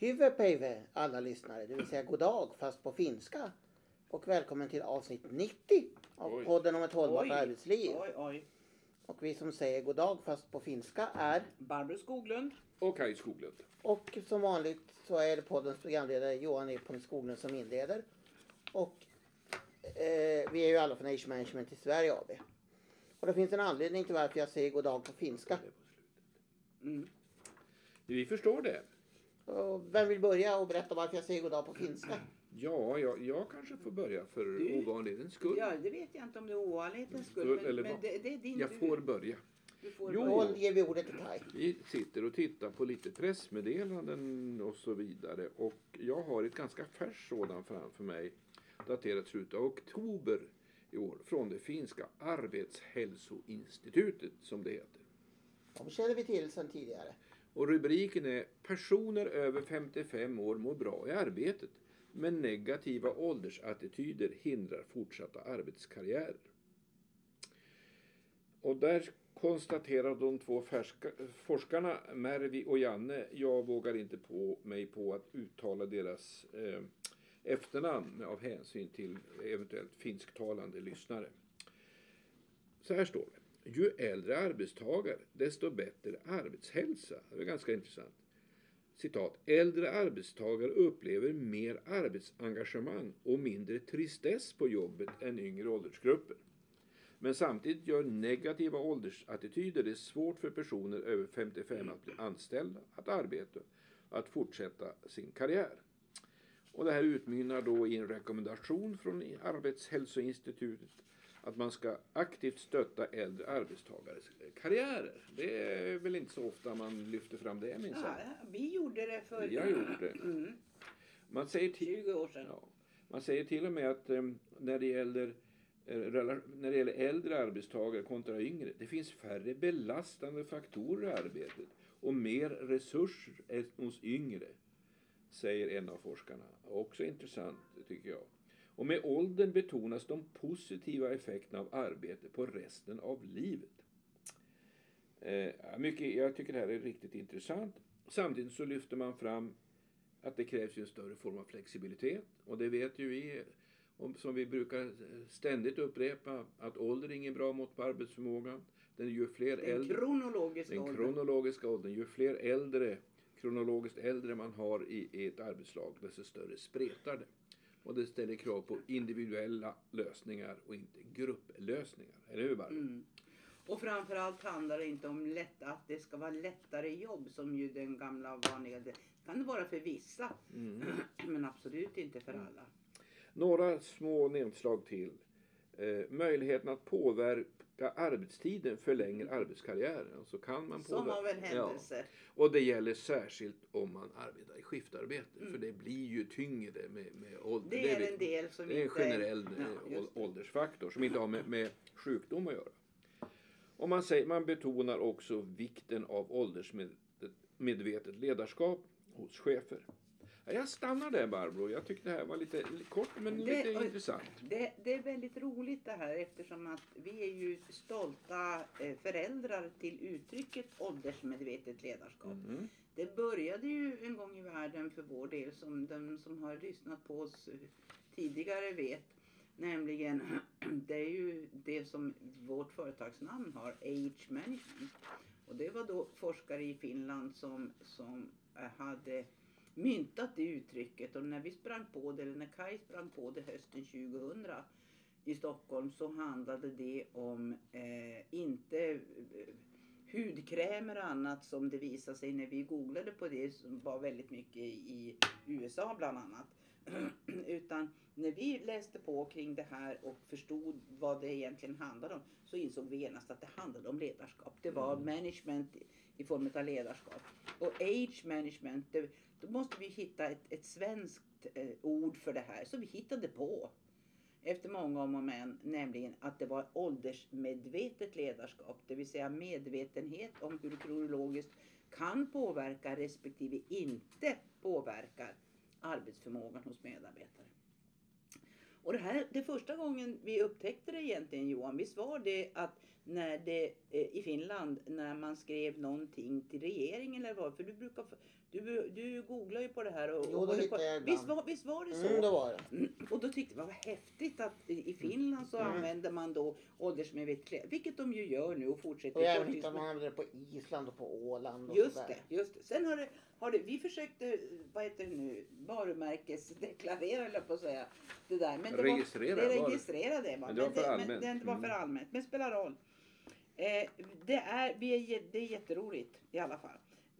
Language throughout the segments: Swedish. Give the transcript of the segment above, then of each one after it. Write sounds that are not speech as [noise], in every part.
Hyvepeive alla lyssnare, det vill säga god dag fast på finska. Och välkommen till avsnitt 90 av Oj. podden om ett hållbart Oj. arbetsliv. Oj, oj. Och vi som säger god dag fast på finska är Barbro Skoglund. Och Kaj Skoglund. och som vanligt så är det poddens programledare Johan E. Skoglund som inleder. Och eh, vi är ju alla från Age Management i Sverige AB. Och det finns en anledning till varför jag säger god dag på finska. Mm. Vi förstår det. Vem vill börja och berätta varför jag säger god dag på finska? Ja, jag, jag kanske får börja för Du- ovanlighetens skull. Ja, det vet jag inte om det är ovanlighetens skull. Men, eller men det, det är din Jag får börja. Du får Jo. börja. Ger vi ordet till Kaj. Vi sitter och tittar på lite pressmeddelanden och så vidare. Och jag har ett ganska färskt sådant framför mig. Daterat slutet av oktober i år. Från det finska Arbetshälsoinstitutet som det heter. De känner vi till sedan tidigare. Och rubriken är Personer över 55 år mår bra i arbetet. Men negativa åldersattityder hindrar fortsatta arbetskarriärer. Och där konstaterar de två färska, forskarna Mervi och Janne, jag vågar inte på mig på att uttala deras eh, efternamn av hänsyn till eventuellt finsktalande lyssnare. Så här står det. Ju äldre arbetstagare, desto bättre arbetshälsa. Det är ganska intressant. Citat. Äldre arbetstagare upplever mer arbetsengagemang och mindre tristess på jobbet än yngre åldersgrupper. Men samtidigt gör negativa åldersattityder det svårt för personer över 55 att bli anställda, att arbeta och att fortsätta sin karriär. Och det här utmynnar då i en rekommendation från Arbetshälsoinstitutet att man ska aktivt stötta äldre arbetstagares karriärer. Det är väl inte så ofta man lyfter fram det minsann. Ja, vi gjorde det för har gjort det. Mm, Man säger, till, 20 år sedan. ja, man säger till och med att eh, när, det gäller, eh, när det gäller äldre arbetstagare kontra yngre, det finns färre belastande faktorer i arbetet och mer resurser hos yngre, säger en av forskarna. Också intressant tycker jag. Och med åldern betonas de positiva effekterna av arbete på resten av livet. Eh, mycket, jag tycker det här är riktigt intressant. Samtidigt så lyfter man fram att det krävs en större form av flexibilitet. Och det vet ju vi, om, som vi brukar ständigt upprepa, att ålder är ingen bra mått på arbetsförmågan. Den ju fler Den äldre, kronologiska den åldern. kronologiska åldern, ju fler äldre, kronologiskt äldre man har i, i ett arbetslag, desto större spretar det. Och det ställer krav på individuella lösningar och inte grupplösningar. Eller hur Barbro? Mm. Och framförallt handlar det inte om lätt, att det ska vara lättare jobb som ju den gamla vanliga, det kan det vara för vissa. Mm. [clears throat] Men absolut inte för alla. Några små nedslag till. Eh, möjligheten att påverka arbetstiden förlänger arbetskarriären. Alltså kan man Som påverka. av en händelse. Och det gäller särskilt om man arbetar i skiftarbete. Mm. För det blir ju tyngre med, med ålder. Det är vi- en del som det är en generell Ja, eh, det. åldersfaktor som inte har med, med sjukdom att göra. Och man, säger, man betonar också vikten av åldersmedvetet ledarskap hos chefer. Ja, Jag stannar där Barbro. Jag tyckte det här var lite kort men Det- lite och- intressant. Det, det är väldigt roligt det här eftersom att vi är ju stolta eh, föräldrar till uttrycket åldersmedvetet ledarskap. Mhm. Det började ju en gång i världen för vår del som de som har lyssnat på oss tidigare vet. Nämligen, [clears throat] det är ju det som vårt företagsnamn har, Age Management. Och det var då forskare i Finland som, som eh, hade myntat det uttrycket och när vi sprang på det, eller när Kai sprang på det hösten 2000 i Stockholm så handlade det om eh, inte eh, hudkrämer och annat som det visade sig när vi googlade på det som var väldigt mycket i USA bland annat. [clears throat] Utan när vi läste på kring det här och förstod vad det egentligen handlade om så insåg vi genast att det handlade om ledarskap. Det var Mm. management i- form av ledarskap. Och age management, det, då måste vi hitta ett, ett svenskt eh, ord för det här. Så vi hittade på efter många om och men, nämligen att det var åldersmedvetet ledarskap, det vill säga medvetenhet om hur kronologiskt kan påverka respektive inte påverkar arbetsförmågan hos medarbetare. Och det här, det första gången vi upptäckte det egentligen Johan, visst var det att när det eh, i Finland när man skrev någonting till regeringen eller vad. För du brukar du, du googlar ju på det här och, Jo, då hittar på. jag ibland. visst, var, visst var det så? Mm, det var det. Mm, Och då tyckte jag vad häftigt att i Finland så Mm. använder man då åldersmedvetet. Vilket de ju gör nu och fortsätter. Och även hittat man- man använder det på Island och på Åland och Just sådär. det, just det. Sen har det, har det, vi försökte, vad heter det nu, varumärkesdeklarera eller på att säga. Det där. Men det Registrera, Var, det registrerade va? Men det var för men allmänt. Men, det var för Mm. allmänt, men spelar roll. Eh, det, är, vi är, det är jätteroligt i alla fall.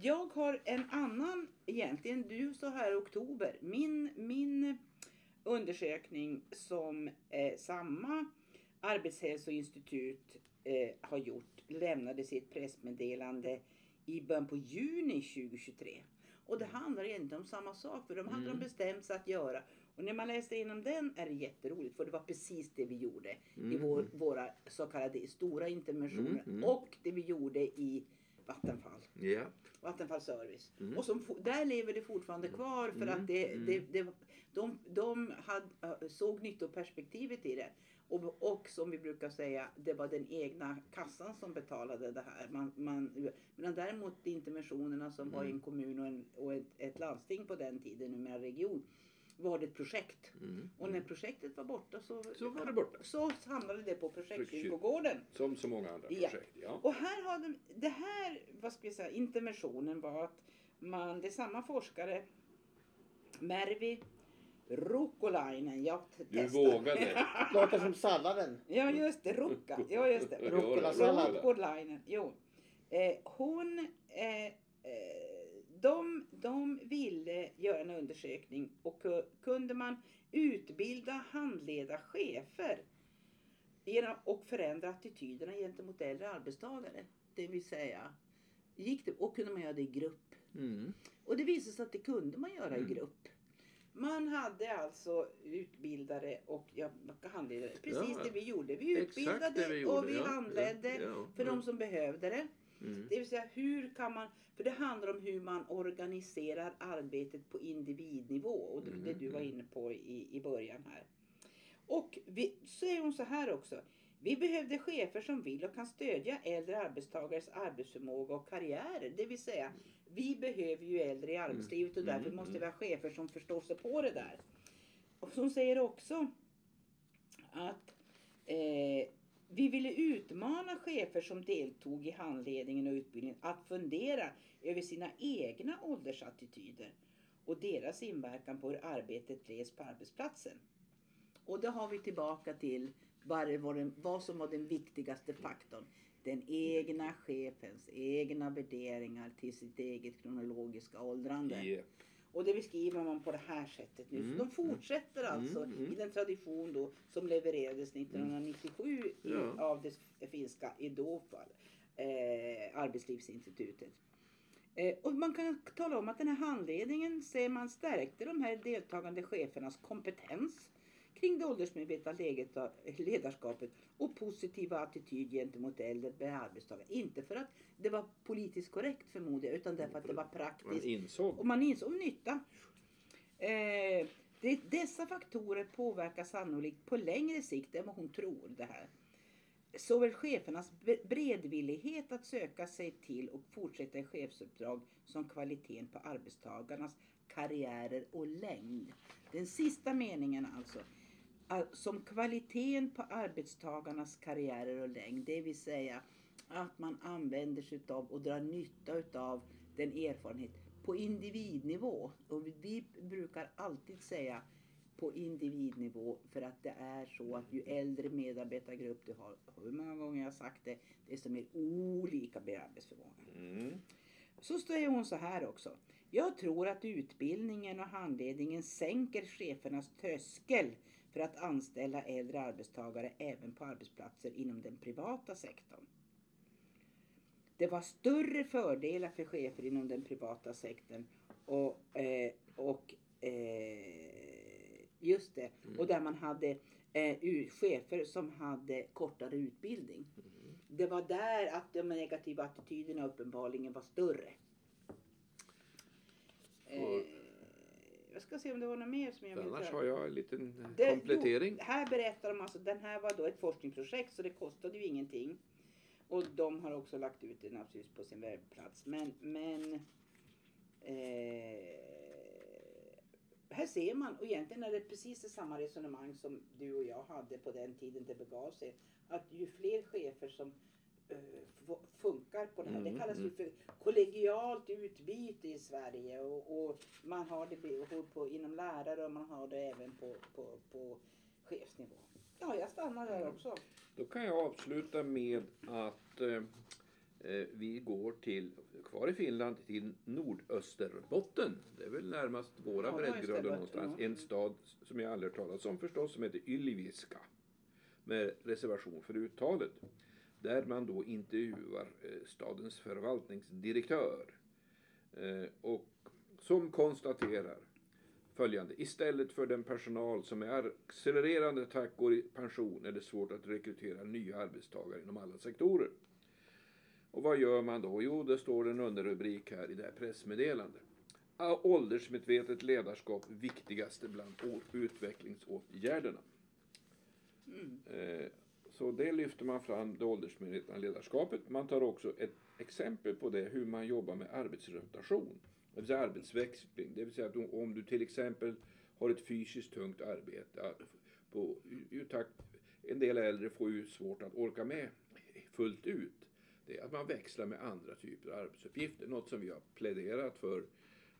Jag har en annan, egentligen du sa här i oktober, min, min undersökning som eh, samma arbetshälsoinstitut eh, har gjort lämnade sitt pressmeddelande i början på juni 2023. Och det handlar egentligen om samma sak för de hade Mm. de bestämt sig att göra. Och när man läste igenom den är det jätteroligt för det var precis det vi gjorde i Mm. vår, våra så kallade stora interventioner Mm, mm. och det vi gjorde i Vattenfall. Ja. Vattenfall Service. Mm. Och som, där lever det fortfarande kvar för Mm, att det, mm. det, det, de, de hade, såg nyttoperspektivet i det. Och, och som vi brukar säga, det var den egna kassan som betalade det här. Man, man, men däremot interventionerna som var i Mm. en kommun och, en, och ett, ett landsting på den tiden, numera region, var det ett projekt. Mm. Och när projektet var borta så, Så var det borta. så hamnade det på projektkyrkogården. Som så många andra Ja. projekt. Ja. Och här har de, det här, vad ska vi säga, interventionen var att man, det är samma forskare, Mervi Rukkolainen, jag t- Du testar. vågade. [laughs] Låter som salladen. ja just det, Rukka, ja just det. Rukkolainen, jo. Eh, hon, eh, eh, de, de ville göra en undersökning och ku- kunde man utbilda, handleda chefer genom, och förändra attityderna gentemot äldre arbetstagare. Det vill säga, gick det, och kunde man göra det i grupp. Mm. Och det visade sig att det kunde man göra Mm. i grupp. Man hade alltså utbildare och ja, handledare. Precis Ja, det vi gjorde. Vi utbildade vi gjorde. och vi ja. handledde för de som behövde det. Mm. Det vill säga hur kan man, för det handlar om hur man organiserar arbetet på individnivå och det, Mm, det du var mm. inne på i, i början här. Och vi, säger hon så här också. Vi behövde chefer som vill och kan stödja äldre arbetstagares arbetsförmåga och karriärer. Det vill säga, vi behöver ju äldre i arbetslivet och Mm, därför mm, måste vi ha chefer som förstår sig på det där. Och hon säger också att eh, vi ville utmana chefer som deltog i handledningen och utbildningen att fundera över sina egna åldersattityder och deras inverkan på hur arbetet drevs på arbetsplatsen. Och då har vi tillbaka till vad, var den, vad som var den viktigaste faktorn. Den egna chefens egna värderingar till sitt eget kronologiska åldrande. Yep. Och det beskriver man på det här sättet nu. Mm, Så de fortsätter alltså mm, mm. i den tradition då som levererades 1997 i- Ja. av det finska Idofal, eh, Arbetslivsinstitutet. Eh, och man kan tala om att den här handledningen ser man stärkte de här deltagande chefernas kompetens kring det åldersmedvetna ledarskapet och positiva attityd gentemot äldre arbetstagare. Inte för att det var politiskt korrekt förmodar jag, utan därför att det var Man praktiskt insåg. och man insåg nytta. Eh, det, dessa faktorer påverkar sannolikt på längre sikt än vad hon tror det här. Såväl chefernas beredvillighet att söka sig till och fortsätta i chefsuppdrag som kvaliteten på arbetstagarnas karriärer och längd. Den sista meningen alltså. Som kvaliteten på arbetstagarnas karriärer och längd. Det vill säga att man använder sig av och drar nytta utav den erfarenhet på individnivå. Och vi- vi brukar alltid säga på individnivå för att det är så att ju äldre medarbetargrupp du har, hur många gånger jag har sagt det, desto mer olika blir arbetsförmågan. Mm. Så säger hon så här också. Jag tror att utbildningen och handledningen sänker chefernas tröskel för att anställa äldre arbetstagare även på arbetsplatser inom den privata sektorn. Det var större fördelar för chefer inom den privata sektorn och, eh, och eh, just det, och där man hade eh, chefer som hade kortare utbildning. Det var där att de negativa attityderna uppenbarligen var större. Eh, jag ska se om det var något mer som jag vill Annars har jag en liten Det- komplettering. Jo, här berättar de alltså, den här var då ett forskningsprojekt så det kostade ju ingenting. Och de har också lagt ut det naturligtvis på sin webbplats. Men, men eh, här ser man, och egentligen är det precis det samma resonemang som du och jag hade på den tiden det begav sig. Att ju fler chefer som eh, funkar på det här. Mm, det kallas ju mm. för kollegialt utbyte i Sverige. Och, och man har det på, på, inom lärare och man har det även på, på, på chefsnivå. Ja, jag stannar där också. Då kan jag avsluta med att eh, eh, vi går till, kvar i Finland, till Nordösterbotten. Det är väl närmast våra Ja, breddgrader någonstans. En stad som jag aldrig hört talas om förstås, som heter Ylivieska. Med reservation för uttalet. Där man då intervjuar eh, stadens förvaltningsdirektör. Eh, och som konstaterar följande. Istället för den personal som är accelererande takt går i pension är det svårt att rekrytera nya arbetstagare inom alla sektorer. Och vad gör man då? Jo, det står en underrubrik här i det här pressmeddelandet. Åldersmedvetet ledarskap viktigaste bland utvecklingsåtgärderna. Mm. Eh, så det lyfter man fram, det åldersmedvetna ledarskapet. Man tar också ett exempel på det, hur man jobbar med arbetsrotation. Det vill säga arbetsväxling. Det vill säga att om- du till exempel har ett fysiskt tungt arbete. På, en del äldre får ju svårt att orka med fullt ut. Det är att man växlar med andra typer av arbetsuppgifter. Något som vi har pläderat för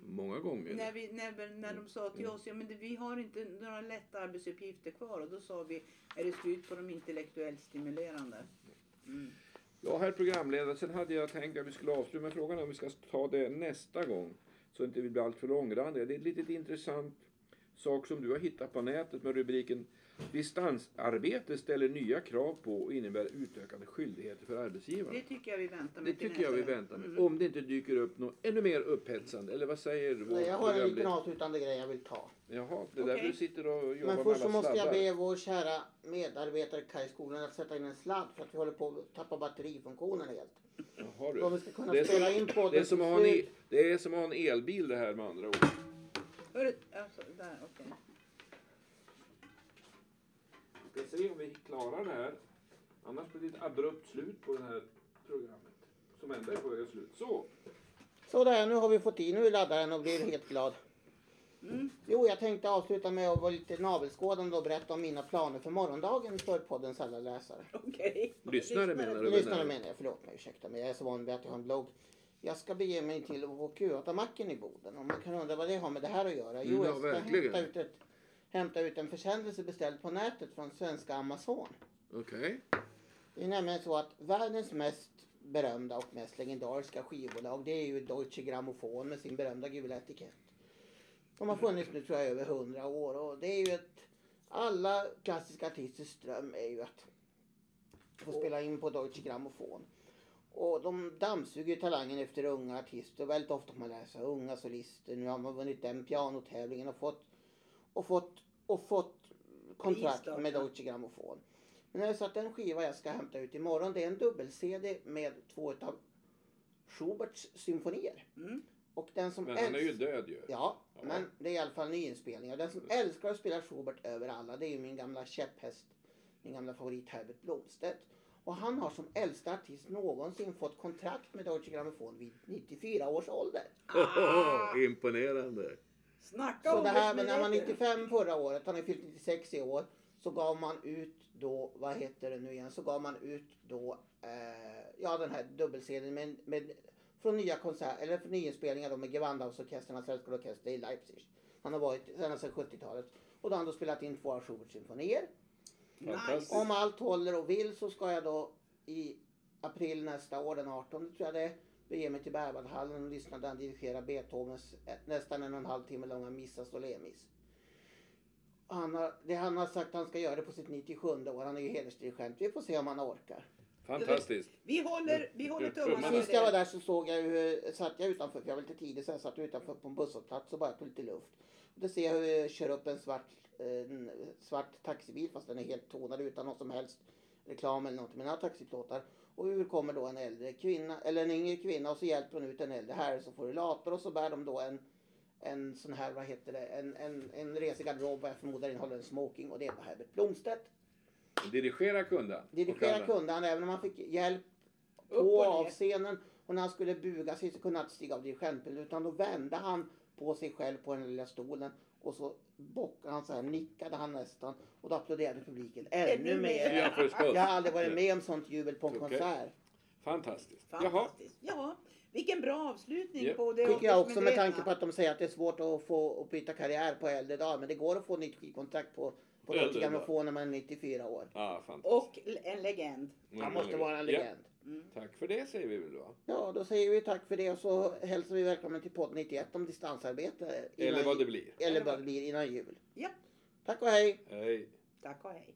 många gånger. När, vi, när, när de sa till oss, ja men det, vi har inte några lätta arbetsuppgifter kvar och då sa vi, är det slut på de intellektuellt stimulerande? Mm. Ja, herr programledare, sen hade jag tänkt att vi skulle avsluta med frågan om vi ska ta det nästa gång. Så inte vi blir alltför långrandiga. Det är ett litet intressant sak som du har hittat på nätet med rubriken Distansarbete ställer nya krav på och innebär utökade skyldigheter för arbetsgivaren. Det tycker jag vi väntar med Det tycker jag vi väntar med. Mm. Om det inte dyker upp något ännu mer upphetsande. Eller vad säger Nej, jag har en liten avslutande grej jag vill ta. Jaha, det är därför Okej. du sitter och jobbar Men med först så måste jag be vår kära medarbetare Kaj Skoglund att sätta in en sladd för att vi håller på att tappa batterifunktionen helt. Jaha, Om du. vi ska kunna Det är, spela som, in på det, är som att ha en, det är som att ha en elbil det här med andra ord. Hörru, alltså, där, okej. Vi ska se om vi klarar det här. Annars blir det ett abrupt slut på det här programmet. Som ändå är på väg slut. Så, Så där, nu har vi fått i nu laddaren och blir helt glad. Mm. Jo, jag tänkte avsluta med att vara lite navelskådande och berätta om mina planer för morgondagen för poddens alla läsare. Okej. Lyssnare menar du? Lyssnare menar jag, förlåt mig, ursäkta mig. Jag är så van vid att jag har en blogg. Jag ska bege mig till HQ8-macken i Boden och man kan undra vad det har med det här att göra. Jo, Mm, ja, jag ska verkligen. hämta ut, ett, hämta ut en försändelse beställd på nätet från svenska Amazon. Okej. Det är nämligen så att världens mest berömda och mest legendariska skivbolag det är ju Deutsche Grammophon med sin berömda gula etikett. De har funnits nu tror jag över hundra år och det är ju ett alla klassiska artisters dröm är ju att få spela in på Deutsche Grammophon. Och de dammsuger ju talangen efter unga artister och väldigt ofta man läsa unga solister. Nu har man vunnit den pianotävlingen och fått och fått och fått kontrakt med. Deutsche Grammophon. Men det är så att den skiva jag ska hämta ut imorgon det är en dubbel-CD med två av Schuberts symfonier. Mm. Och den som Men han är ju död ju. Ja, Ja. men det är i alla fall nyinspelningar. Den som älskar att spela Schubert över alla det är ju min gamla käpphäst, min gamla favorit Herbert Blomstedt. Och han har som äldsta artist någonsin fått kontrakt med Deutsche Grammophon vid 94 års ålder. Ah, [laughs] Imponerande. Snacka Så om det här, men när man var åldersmedveten. 95 förra året, han är fyllt 96 i år, så gav man ut då, vad heter det nu igen, så gav man ut då, eh, ja den här dubbelserien med, med, från nya konserter, eller från nyinspelningar då med Gewandhausorkestern, Sällskapsorkester i Leipzig. Han har varit sedan 70-talet. Och då har han då spelat in två av Schuberts symfonier. Fantastiskt. Om allt håller och vill så ska jag då i april nästa år, den 18 tror jag det är, bege mig till Berwaldhallen och lyssna där han dirigerar Beethovens eh, nästan en och en halv timme långa Missa Solemis. Han har, det han har sagt att han ska göra det på sitt 97 år. Han är ju hedersdirigent. Vi får se om han orkar. Fantastiskt. Vi håller, vi håller tummarna Sist jag var där så såg jag hur, satt jag utanför, för jag var lite tidig, så jag satt utanför på en busshållplats och bara tog lite luft. Och då ser jag hur jag kör upp en svart, eh, en svart taxibil fast den är helt tonad utan någon som helst reklam eller någonting. Men den har taxiplåtar. Och hur kommer då en äldre kvinna, eller en yngre kvinna och så hjälper hon ut en äldre herre som får rullator och så bär de då en en sån här, vad heter det, en, en, en resig garderob vad jag förmodar innehåller en smoking och det var Herbert Blomstedt. Dirigera kunde han. Dirigera kunde han även om han fick hjälp på och av scenen och när han skulle buga sig så kunde han inte stiga av dirigentpelaren utan då vände han på sig själv på den lilla stolen och så bockade han så här, nickade han nästan och då applåderade publiken ännu Ännu mer. Ja, förstås. Jag har aldrig varit med om sånt jubel på en Okej. konsert. Fantastiskt. Jaha. Fantastiskt. Ja, vilken bra avslutning Japp. på det Tycker jag också med tanke på att de säger att det är svårt att få att byta karriär på äldre dagar. Men det går att få nytt skivkontrakt på, på dagar. Grammophon när man är 94 år. Ja, fantastiskt. Och en legend. Han måste vara en legend. Mm. Tack för det säger vi väl då. Ja, då säger vi tack för det och så hälsar vi välkommen till podd 91 om distansarbete. innan Eller vad det blir. Eller vad det blir innan jul. Ja, Tack och hej! Hej. tack och hej.